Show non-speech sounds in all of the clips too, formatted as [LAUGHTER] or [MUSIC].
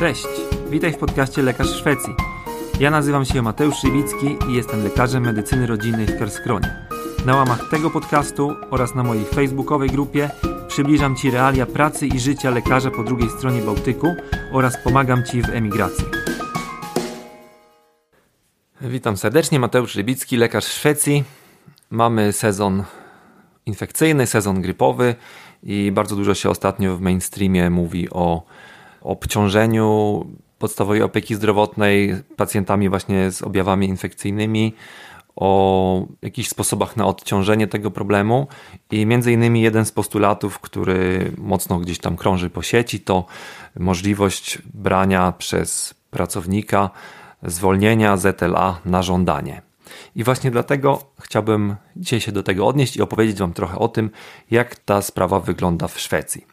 Cześć, witaj w podcaście Lekarz Szwecji. Ja nazywam się Mateusz Szywicki i jestem lekarzem medycyny rodzinnej w Kerskronie. Na łamach tego podcastu oraz na mojej facebookowej grupie przybliżam Ci realia pracy i życia lekarza po drugiej stronie Bałtyku oraz pomagam Ci w emigracji. Witam serdecznie, Mateusz Rybicki, lekarz Szwecji. Mamy sezon infekcyjny, sezon grypowy i bardzo dużo się ostatnio w mainstreamie mówi o obciążeniu podstawowej opieki zdrowotnej pacjentami właśnie z objawami infekcyjnymi, o jakichś sposobach na odciążenie tego problemu i między innymi jeden z postulatów, który mocno gdzieś tam krąży po sieci, to możliwość brania przez pracownika zwolnienia ZLA na żądanie. I właśnie dlatego chciałbym dzisiaj się do tego odnieść i opowiedzieć Wam trochę o tym, jak ta sprawa wygląda w Szwecji.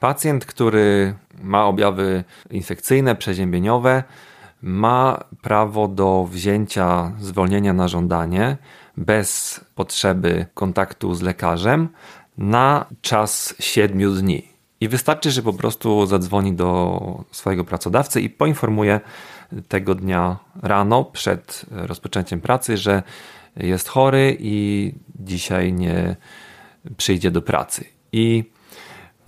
Pacjent, który ma objawy infekcyjne, przeziębieniowe, ma prawo do wzięcia zwolnienia na żądanie bez potrzeby kontaktu z lekarzem na czas 7 dni. I wystarczy, że po prostu zadzwoni do swojego pracodawcy i poinformuje tego dnia rano przed rozpoczęciem pracy, że jest chory i dzisiaj nie przyjdzie do pracy. I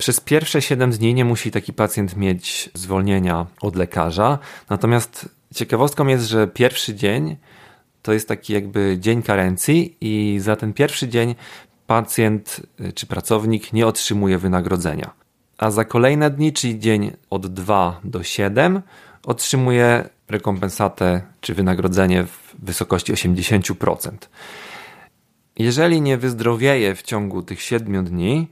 przez pierwsze 7 dni nie musi taki pacjent mieć zwolnienia od lekarza. Natomiast ciekawostką jest, że pierwszy dzień to jest taki jakby dzień karencji i za ten pierwszy dzień pacjent y, czy pracownik nie otrzymuje wynagrodzenia. A za kolejne dni, czyli dzień od 2 do 7, otrzymuje rekompensatę czy wynagrodzenie w wysokości 80%. Jeżeli nie wyzdrowieje w ciągu tych 7 dni,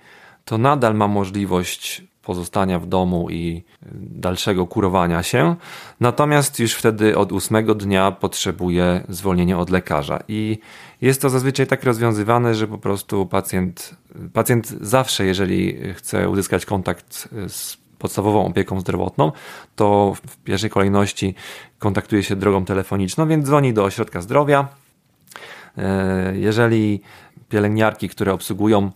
to nadal ma możliwość pozostania w domu i dalszego kurowania się. Natomiast już wtedy od ósmego dnia potrzebuje zwolnienia od lekarza. I jest to zazwyczaj tak rozwiązywane, że po prostu pacjent, pacjent zawsze, jeżeli chce uzyskać kontakt z podstawową opieką zdrowotną, to w pierwszej kolejności kontaktuje się drogą telefoniczną, więc dzwoni do ośrodka zdrowia. Jeżeli pielęgniarki, które obsługują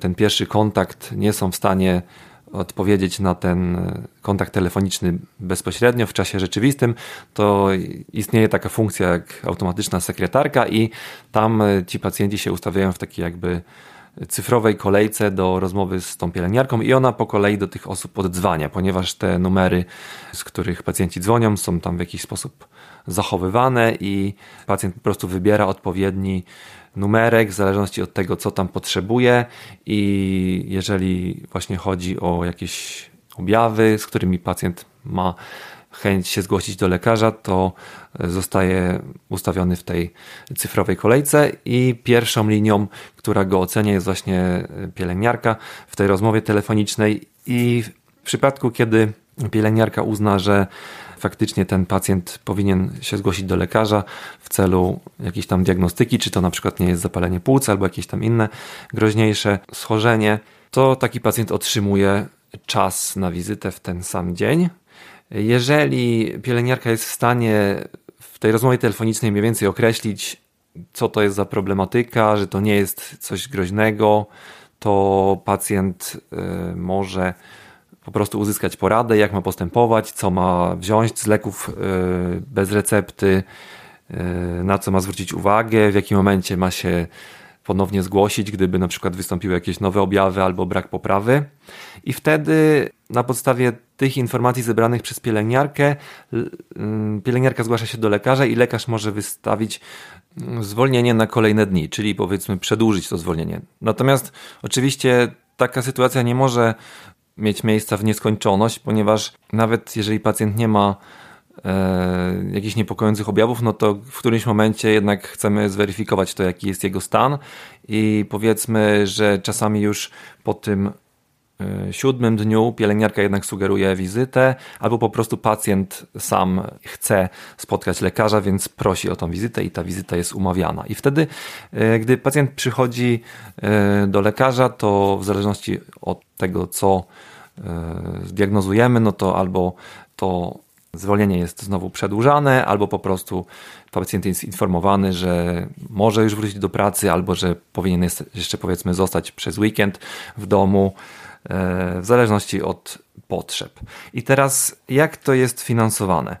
ten pierwszy kontakt, nie są w stanie odpowiedzieć na ten e, kontakt telefoniczny bezpośrednio w czasie rzeczywistym, to istnieje taka funkcja jak automatyczna sekretarka i tam ci pacjenci się ustawiają w takiej jakby cyfrowej kolejce do rozmowy z tą pielęgniarką i ona po kolei do tych osób oddzwania, ponieważ te numery, z których pacjenci dzwonią, są tam w jakiś sposób zachowywane i pacjent po prostu wybiera odpowiedni numerek w zależności od tego, co tam potrzebuje. I jeżeli właśnie chodzi o jakieś objawy, z którymi pacjent ma chęć się zgłosić do lekarza, to zostaje ustawiony w tej cyfrowej kolejce i pierwszą linią, która go ocenia jest właśnie pielęgniarka w tej rozmowie telefonicznej i w przypadku, kiedy pielęgniarka uzna, że faktycznie ten pacjent powinien się zgłosić do lekarza w celu jakiejś tam diagnostyki, czy to na przykład nie jest zapalenie płuc albo jakieś tam inne groźniejsze schorzenie, to taki pacjent otrzymuje czas na wizytę w ten sam dzień. Jeżeli pielęgniarka jest w stanie w tej rozmowie telefonicznej mniej więcej określić, co to jest za problematyka, że to nie jest coś groźnego, to pacjent y, może po prostu uzyskać poradę, jak ma postępować, co ma wziąć z leków y, bez recepty, y, na co ma zwrócić uwagę, w jakim momencie ma się ponownie zgłosić, gdyby na przykład wystąpiły jakieś nowe objawy albo brak poprawy. I wtedy na podstawie tych informacji zebranych przez pielęgniarkę, mm, pielęgniarka zgłasza się do lekarza i lekarz może wystawić mm, zwolnienie na kolejne dni, czyli powiedzmy przedłużyć to zwolnienie. Natomiast oczywiście taka sytuacja nie może mieć miejsca w nieskończoność, ponieważ nawet jeżeli pacjent nie ma e, jakichś niepokojących objawów, no to w którymś momencie jednak chcemy zweryfikować to, jaki jest jego stan i powiedzmy, że czasami już po tym e, siódmym dniu pielęgniarka jednak sugeruje wizytę, albo po prostu pacjent sam chce spotkać lekarza, więc prosi o tą wizytę i ta wizyta jest umawiana. I wtedy, e, gdy pacjent przychodzi do lekarza, to w zależności od tego, co zdiagnozujemy, no to albo to zwolnienie jest znowu przedłużane, albo po prostu pacjent jest informowany, że może już wrócić do pracy, albo że powinien jeszcze powiedzmy zostać przez weekend w domu. w zależności od potrzeb. I teraz, jak to jest finansowane?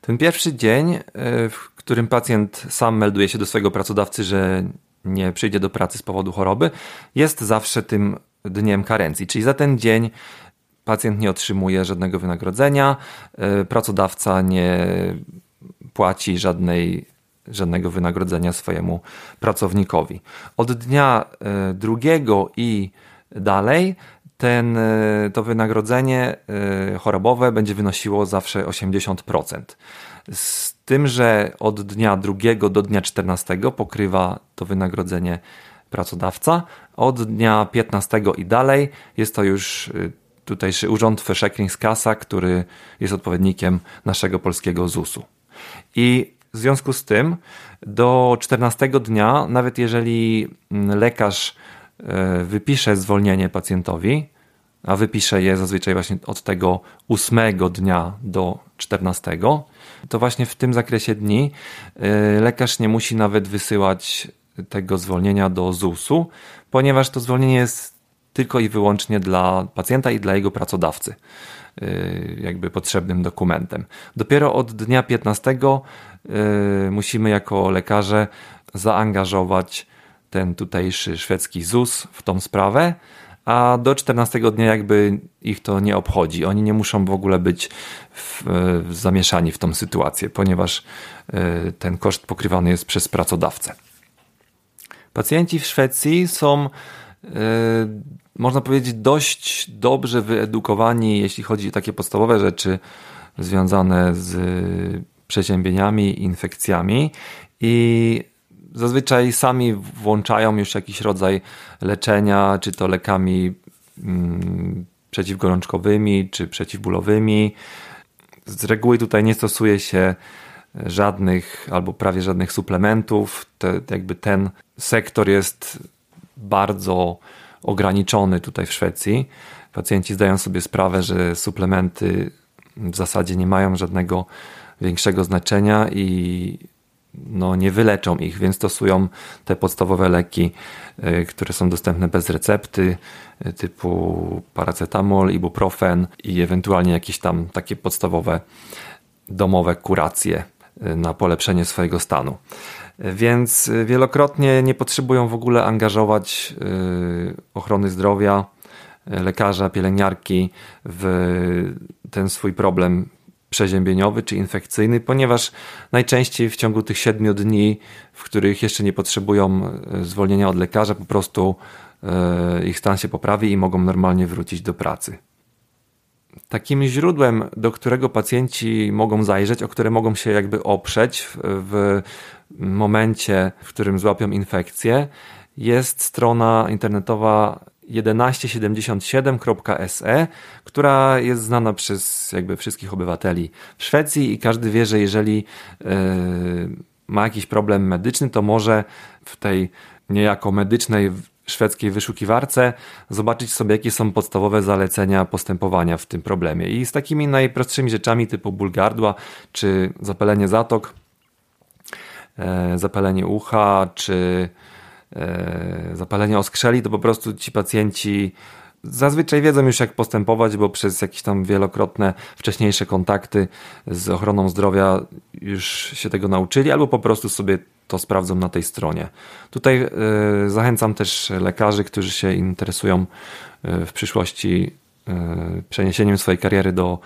Ten pierwszy dzień, w którym pacjent sam melduje się do swojego pracodawcy, że nie przyjdzie do pracy z powodu choroby, jest zawsze tym dniem karencji. Czyli za ten dzień pacjent nie otrzymuje żadnego wynagrodzenia, e, pracodawca nie płaci żadnej, żadnego wynagrodzenia swojemu pracownikowi. Od dnia e, drugiego i dalej ten, e, to wynagrodzenie chorobowe będzie wynosiło zawsze 80%. Z tym, że od dnia drugiego do dnia 14 pokrywa to wynagrodzenie pracodawca. Od dnia 15 i dalej jest to już tutejszy urząd Försäkringskassa, który jest odpowiednikiem naszego polskiego ZUS-u. I w związku z tym do 14 dnia, nawet jeżeli mm, lekarz y, wypisze zwolnienie pacjentowi, a wypisze je zazwyczaj właśnie od tego 8 dnia do 14, to właśnie w tym zakresie dni y, lekarz nie musi nawet wysyłać tego zwolnienia do ZUS-u, ponieważ to zwolnienie jest tylko i wyłącznie dla pacjenta i dla jego pracodawcy, y, jakby potrzebnym dokumentem. Dopiero od dnia 15 y, musimy jako lekarze zaangażować ten tutejszy szwedzki ZUS w tą sprawę, a do 14 dnia jakby ich to nie obchodzi. Oni nie muszą w ogóle być w, w zamieszani w tą sytuację, ponieważ y, ten koszt pokrywany jest przez pracodawcę. Pacjenci w Szwecji są, można powiedzieć, dość dobrze wyedukowani, jeśli chodzi o takie podstawowe rzeczy związane z przeziębieniami, infekcjami i zazwyczaj sami włączają już jakiś rodzaj leczenia, czy to lekami mm, przeciwgorączkowymi, czy przeciwbólowymi. Z reguły tutaj nie stosuje się żadnych albo prawie żadnych suplementów. Te, jakby ten sektor jest bardzo ograniczony tutaj w Szwecji. Pacjenci zdają sobie sprawę, że suplementy w zasadzie nie mają żadnego większego znaczenia i no, nie wyleczą ich, więc stosują te podstawowe leki, y, które są dostępne bez recepty, y, typu paracetamol, ibuprofen i ewentualnie jakieś tam takie podstawowe domowe kuracje na polepszenie swojego stanu. Więc wielokrotnie nie potrzebują w ogóle angażować y, ochrony zdrowia, lekarza, pielęgniarki w ten swój problem przeziębieniowy czy infekcyjny, ponieważ najczęściej w ciągu tych siedmiu dni, w których jeszcze nie potrzebują y, zwolnienia od lekarza, po prostu y, ich stan się poprawi i mogą normalnie wrócić do pracy. Takim źródłem, do którego pacjenci mogą zajrzeć, o które mogą się jakby oprzeć w, momencie, w którym złapią infekcję, jest strona internetowa 1177.se, która jest znana przez jakby wszystkich obywateli w Szwecji i każdy wie, że jeżeli yy, ma jakiś problem medyczny, to może w tej niejako medycznej szwedzkiej wyszukiwarce, zobaczyć sobie, jakie są podstawowe zalecenia postępowania w tym problemie. I z takimi najprostszymi rzeczami typu ból gardła, czy zapalenie zatok, e, zapalenie ucha, czy e, zapalenie oskrzeli, to po prostu ci pacjenci zazwyczaj wiedzą już jak postępować, bo przez jakieś tam wielokrotne wcześniejsze kontakty z ochroną zdrowia już się tego nauczyli, albo po prostu sobie to sprawdzą na tej stronie. Tutaj y, zachęcam też lekarzy, którzy się interesują y, w przyszłości y, przeniesieniem swojej kariery do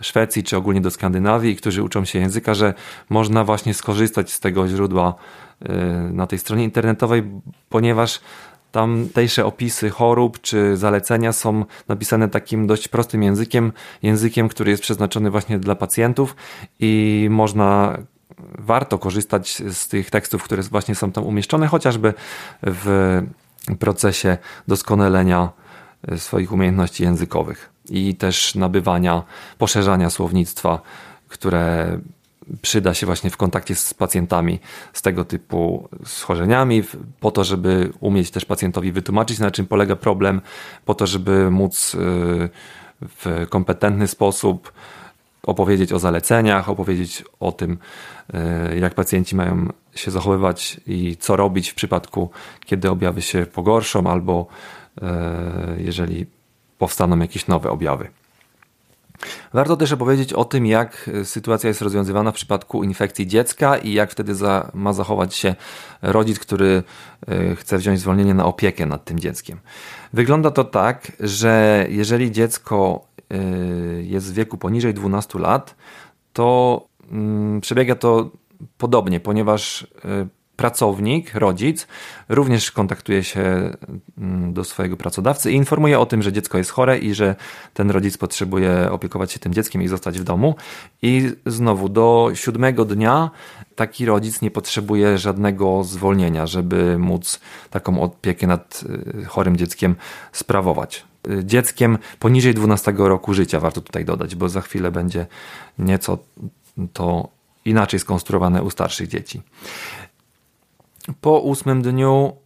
Szwecji czy ogólnie do Skandynawii, którzy uczą się języka, że można właśnie skorzystać z tego źródła na tej stronie internetowej, ponieważ tamtejsze opisy chorób czy zalecenia są napisane takim dość prostym językiem, językiem, który jest przeznaczony właśnie dla pacjentów i można warto korzystać z tych tekstów, które właśnie są tam umieszczone, chociażby w procesie doskonalenia swoich umiejętności językowych i też nabywania, poszerzania słownictwa, które przyda się właśnie w kontakcie z pacjentami z tego typu schorzeniami, po to, żeby umieć też pacjentowi wytłumaczyć, na czym polega problem, po to, żeby móc y, w kompetentny sposób opowiedzieć o zaleceniach, opowiedzieć o tym, e, jak pacjenci mają się zachowywać i co robić w przypadku, kiedy objawy się pogorszą, albo e, jeżeli powstaną jakieś nowe objawy. Warto też opowiedzieć o tym, jak sytuacja jest rozwiązywana w przypadku infekcji dziecka i jak wtedy za, ma zachować się rodzic, który e, chce wziąć zwolnienie na opiekę nad tym dzieckiem. Wygląda to tak, że jeżeli dziecko e, jest w wieku poniżej 12 lat, to mm, przebiega to podobnie, ponieważ e, pracownik, rodzic, również kontaktuje się mm, do swojego pracodawcy i informuje o tym, że dziecko jest chore i że ten rodzic potrzebuje opiekować się tym dzieckiem i zostać w domu. I znowu do siódmego dnia taki rodzic nie potrzebuje żadnego zwolnienia, żeby móc taką opiekę nad y, chorym dzieckiem sprawować y, dzieckiem poniżej 12 roku życia, warto tutaj dodać, bo za chwilę będzie nieco to inaczej skonstruowane u starszych dzieci. Po ósmym dniu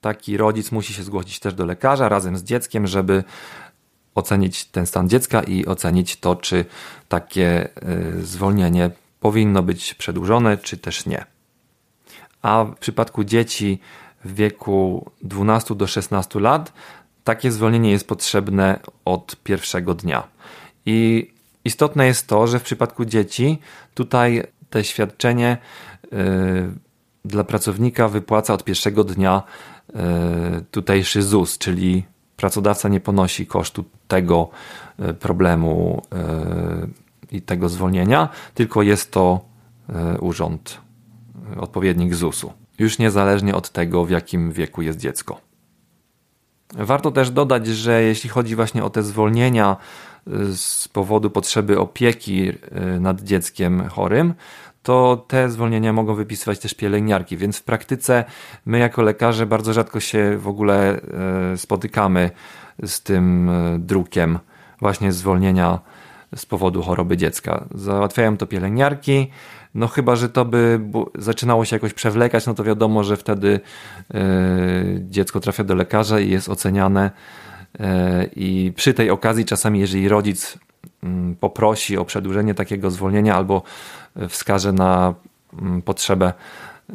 taki rodzic musi się zgłosić też do lekarza razem z dzieckiem, żeby ocenić ten stan dziecka i ocenić to, czy takie y, zwolnienie powinno być przedłużone, czy też nie. A w przypadku dzieci w wieku 12 do 16 lat takie zwolnienie jest potrzebne od pierwszego dnia. I istotne jest to, że w przypadku dzieci tutaj te świadczenie yy, dla pracownika wypłaca od pierwszego dnia e, tutejszy ZUS, czyli pracodawca nie ponosi kosztu tego e, problemu e, i tego zwolnienia, tylko jest to urząd, odpowiednik ZUS-u. Już niezależnie od tego, w jakim wieku jest dziecko. Warto też dodać, że jeśli chodzi właśnie o te zwolnienia z powodu potrzeby opieki nad dzieckiem chorym, to te zwolnienia mogą wypisywać też pielęgniarki, więc w praktyce my jako lekarze bardzo rzadko się w ogóle e, spotykamy z tym e, drukiem właśnie zwolnienia z powodu choroby dziecka. Załatwiają to pielęgniarki, no chyba, że to by zaczynało się jakoś przewlekać, no to wiadomo, że wtedy e, dziecko trafia do lekarza i jest oceniane i przy tej okazji czasami, jeżeli rodzic poprosi o przedłużenie takiego zwolnienia albo wskaże na mm, potrzebę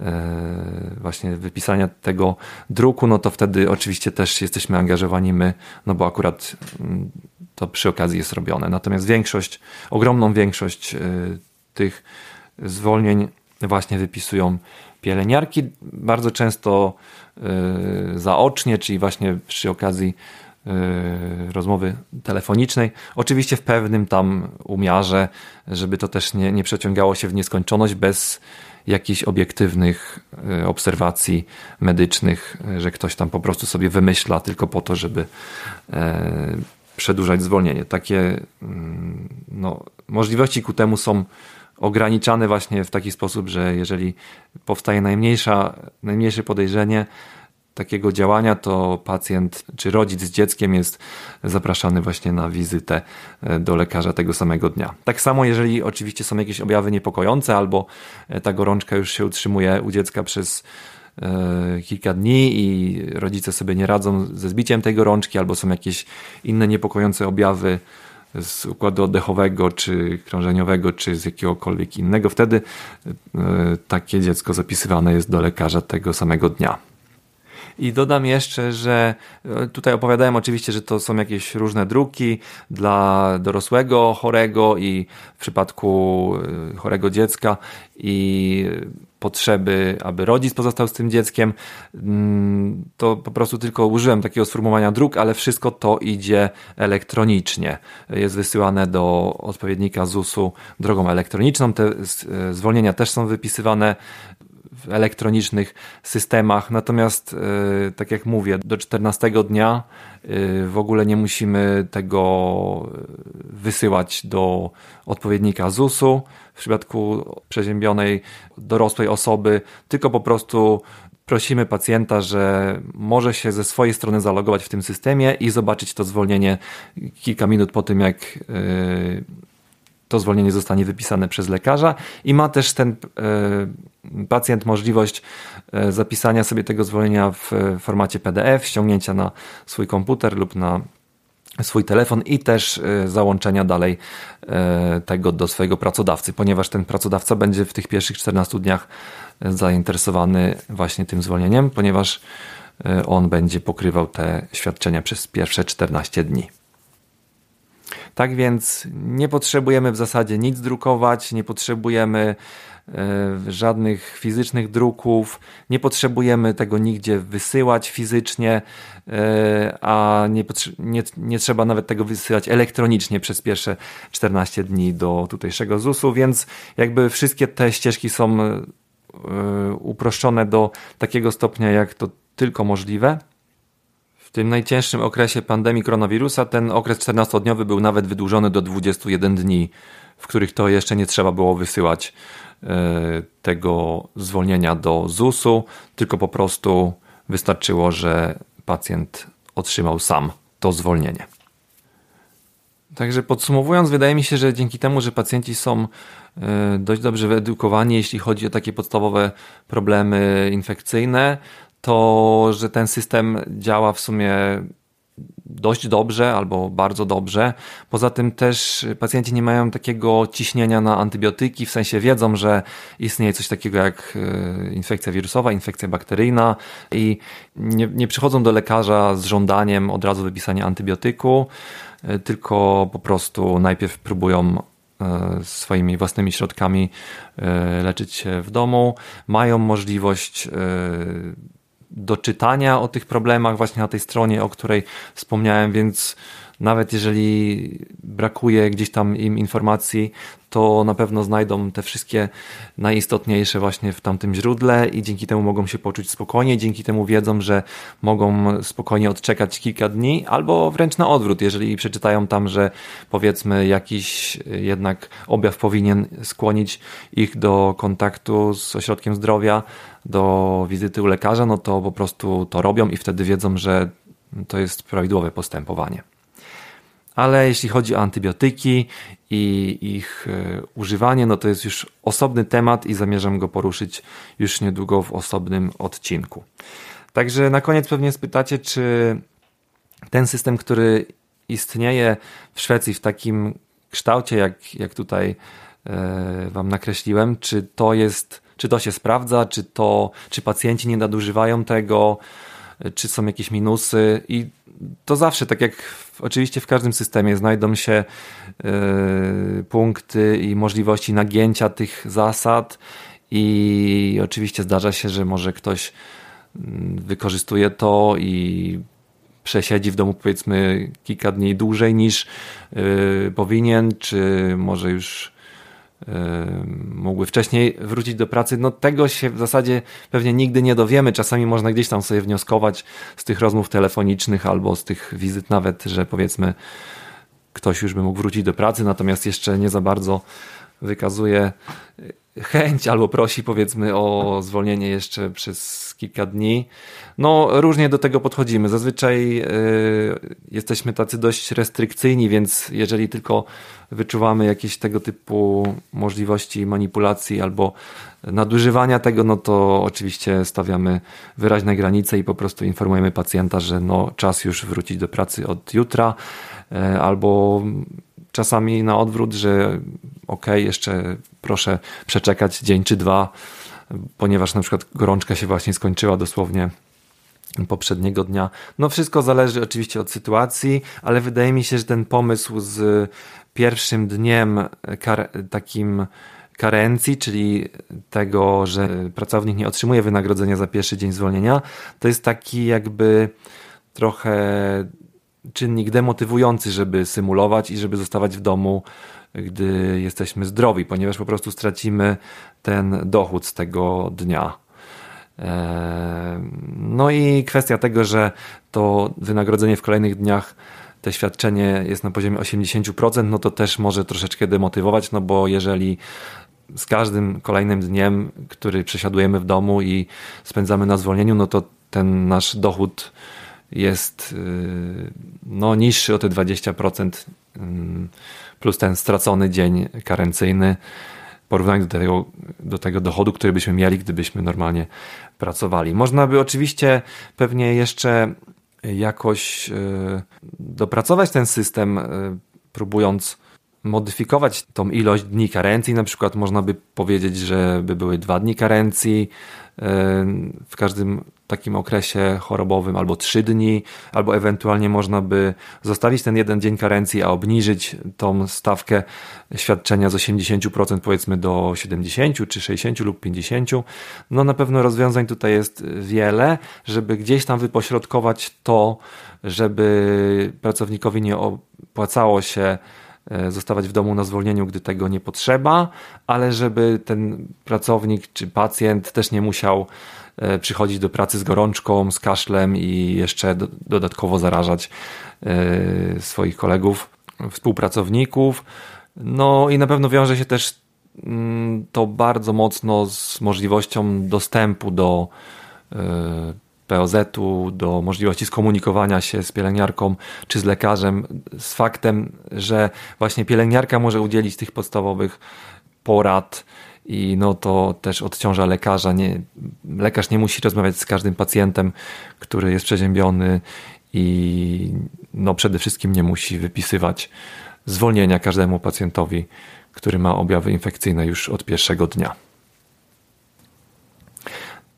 e, właśnie wypisania tego druku, no to wtedy oczywiście też jesteśmy angażowani my, no bo akurat mm, to przy okazji jest robione. Natomiast większość, ogromną większość e, tych zwolnień właśnie wypisują pielęgniarki, bardzo często e, zaocznie, czyli właśnie przy okazji rozmowy telefonicznej. Oczywiście w pewnym tam umiarze, żeby to też nie, nie przeciągało się w nieskończoność bez jakichś obiektywnych y, obserwacji medycznych, że ktoś tam po prostu sobie wymyśla tylko po to, żeby przedłużać zwolnienie. Takie mm, no, możliwości ku temu są ograniczane właśnie w taki sposób, że jeżeli powstaje najmniejsza, najmniejsze podejrzenie, takiego działania, to pacjent czy rodzic z dzieckiem jest zapraszany właśnie na wizytę e, do lekarza tego samego dnia. Tak samo, jeżeli oczywiście są jakieś objawy niepokojące, albo e, ta gorączka już się utrzymuje u dziecka przez e, kilka dni i rodzice sobie nie radzą ze zbiciem tej gorączki, albo są jakieś inne niepokojące objawy z układu oddechowego, czy krążeniowego, czy z jakiegokolwiek innego, wtedy takie dziecko zapisywane jest do lekarza tego samego dnia. I dodam jeszcze, że e, tutaj opowiadałem oczywiście, że to są jakieś różne druki dla dorosłego chorego i w przypadku e, chorego dziecka i potrzeby, aby rodzic pozostał z tym dzieckiem, mm, to po prostu tylko użyłem takiego sformułowania dróg, ale wszystko to idzie elektronicznie. Jest wysyłane do odpowiednika ZUS-u drogą elektroniczną. Te e, zwolnienia też są wypisywane w elektronicznych systemach. Natomiast, e, tak jak mówię, do 14 dnia e, w ogóle nie musimy tego e, wysyłać do odpowiednika ZUS-u w przypadku przeziębionej dorosłej osoby, tylko po prostu prosimy pacjenta, że może się ze swojej strony zalogować w tym systemie i zobaczyć to zwolnienie kilka minut po tym, jak to zwolnienie zostanie wypisane przez lekarza i ma też ten e, pacjent możliwość e, zapisania sobie tego zwolnienia w formacie PDF, ściągnięcia na swój komputer lub na swój telefon i też e, załączenia dalej tego do swojego pracodawcy, ponieważ ten pracodawca będzie w tych pierwszych 14 dniach zainteresowany właśnie tym zwolnieniem, ponieważ on będzie pokrywał te świadczenia przez pierwsze 14 dni. Tak więc nie potrzebujemy w zasadzie nic drukować, nie potrzebujemy E, żadnych fizycznych druków, nie potrzebujemy tego nigdzie wysyłać fizycznie, e, a nie, nie, nie trzeba nawet tego wysyłać elektronicznie przez pierwsze 14 dni do tutejszego ZUS-u, więc jakby wszystkie te ścieżki są e, uproszczone do takiego stopnia, jak to tylko możliwe. Tym najcięższym okresie pandemii koronawirusa ten okres 14-dniowy był nawet wydłużony do 21 dni, w których to jeszcze nie trzeba było wysyłać E, tego zwolnienia do ZUS-u, tylko po prostu wystarczyło, że pacjent otrzymał sam to zwolnienie. Także podsumowując, wydaje mi się, że dzięki temu, że pacjenci są e, dość dobrze wyedukowani, jeśli chodzi o takie podstawowe problemy infekcyjne, to że ten system działa w sumie dość dobrze albo bardzo dobrze. Poza tym też pacjenci nie mają takiego ciśnienia na antybiotyki, w sensie wiedzą, że istnieje coś takiego jak e, infekcja wirusowa, infekcja bakteryjna i nie, nie przychodzą do lekarza z żądaniem od razu wypisania antybiotyku, e, tylko po prostu najpierw próbują e, swoimi własnymi środkami leczyć się w domu, mają możliwość do czytania o tych problemach właśnie na tej stronie, o której wspomniałem, więc nawet jeżeli brakuje gdzieś tam im informacji, to na pewno znajdą te wszystkie najistotniejsze właśnie w tamtym źródle i dzięki temu mogą się poczuć spokojnie, dzięki temu wiedzą, że mogą spokojnie odczekać kilka dni, albo wręcz na odwrót, jeżeli przeczytają tam, że powiedzmy jakiś jednak objaw powinien skłonić ich do kontaktu z ośrodkiem zdrowia, do wizyty u lekarza, no to po prostu to robią i wtedy wiedzą, że to jest prawidłowe postępowanie. Ale jeśli chodzi o antybiotyki i ich e, używanie, no to jest już osobny temat i zamierzam go poruszyć już niedługo w osobnym odcinku. Także na koniec pewnie spytacie, czy ten system, który istnieje w Szwecji w takim kształcie, jak, jak tutaj e, Wam nakreśliłem, czy to jest, czy to się sprawdza, czy to, czy pacjenci nie nadużywają tego, czy są jakieś minusy i to zawsze, tak jak w, oczywiście w każdym systemie, znajdą się y, punkty i możliwości nagięcia tych zasad, i oczywiście zdarza się, że może ktoś mm, wykorzystuje to i przesiedzi w domu powiedzmy kilka dni dłużej niż y, powinien, czy może już mógłby wcześniej wrócić do pracy. No tego się w zasadzie pewnie nigdy nie dowiemy. Czasami można gdzieś tam sobie wnioskować z tych rozmów telefonicznych albo z tych wizyt nawet, że powiedzmy ktoś już by mógł wrócić do pracy, natomiast jeszcze nie za bardzo wykazuje chęć albo prosi powiedzmy o zwolnienie jeszcze przez kilka dni. No różnie do tego podchodzimy. Zazwyczaj y, jesteśmy tacy dość restrykcyjni, więc jeżeli tylko wyczuwamy jakieś tego typu możliwości manipulacji albo nadużywania tego, no to oczywiście stawiamy wyraźne granice i po prostu informujemy pacjenta, że no czas już wrócić do pracy od jutra y, albo czasami na odwrót, że ok, jeszcze proszę przeczekać dzień czy dwa, ponieważ na przykład gorączka się właśnie skończyła dosłownie poprzedniego dnia. No wszystko zależy oczywiście od sytuacji, ale wydaje mi się, że ten pomysł z pierwszym dniem kar takim karencji, czyli tego, że pracownik nie otrzymuje wynagrodzenia za pierwszy dzień zwolnienia, to jest taki jakby trochę czynnik demotywujący, żeby symulować i żeby zostawać w domu, gdy jesteśmy zdrowi, ponieważ po prostu stracimy ten dochód z tego dnia. Eee, no i kwestia tego, że to wynagrodzenie w kolejnych dniach, te świadczenie jest na poziomie 80%, no to też może troszeczkę demotywować, no bo jeżeli z każdym kolejnym dniem, który przesiadujemy w domu i spędzamy na zwolnieniu, no to ten nasz dochód jest y, no, niższy o te 20% mm, plus ten stracony dzień karencyjny w porównaniu do tego, do tego dochodu, który byśmy mieli, gdybyśmy normalnie pracowali. Można by oczywiście pewnie jeszcze jakoś y, dopracować ten system, y, próbując modyfikować tą ilość dni karencji. Na przykład można by powiedzieć, że by były dwa dni karencji w każdym takim okresie chorobowym, albo trzy dni, albo ewentualnie można by zostawić ten jeden dzień karencji, a obniżyć tą stawkę świadczenia z 80% powiedzmy do 70 czy 60 lub 50. No na pewno rozwiązań tutaj jest wiele, żeby gdzieś tam wypośrodkować to, żeby pracownikowi nie opłacało się zostawać w domu na zwolnieniu, gdy tego nie potrzeba, ale żeby ten pracownik czy pacjent też nie musiał e, przychodzić do pracy z gorączką, z kaszlem i jeszcze do, dodatkowo zarażać e, swoich kolegów, współpracowników. No i na pewno wiąże się też mm, to bardzo mocno z możliwością dostępu do POZ-u, do możliwości skomunikowania się z pielęgniarką czy z lekarzem, z faktem, że właśnie pielęgniarka może udzielić tych podstawowych porad i no to też odciąża lekarza. Nie, lekarz nie musi rozmawiać z każdym pacjentem, który jest przeziębiony i no przede wszystkim nie musi wypisywać zwolnienia każdemu pacjentowi, który ma objawy infekcyjne już od pierwszego dnia.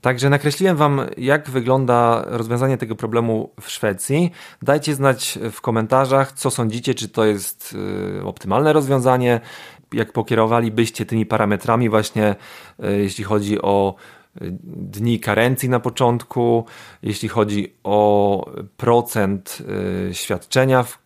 Także nakreśliłem Wam, jak wygląda rozwiązanie tego problemu w Szwecji. Dajcie znać w komentarzach, co sądzicie, czy to jest y, optymalne rozwiązanie, jak pokierowalibyście tymi parametrami, właśnie y, jeśli chodzi o y, dni karencji na początku, jeśli chodzi o procent świadczenia w,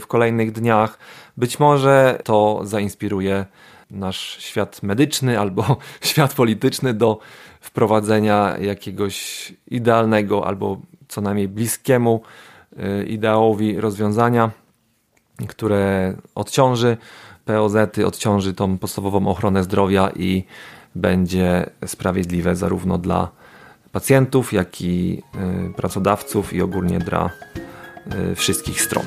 w kolejnych dniach. Być może to zainspiruje nasz świat medyczny albo [LAUGHS] świat polityczny do wprowadzenia jakiegoś idealnego albo co najmniej bliskiemu y, ideałowi rozwiązania, które odciąży POZ-y, odciąży tą podstawową ochronę zdrowia i będzie sprawiedliwe zarówno dla pacjentów, jak i y, pracodawców i ogólnie dla y, wszystkich stron.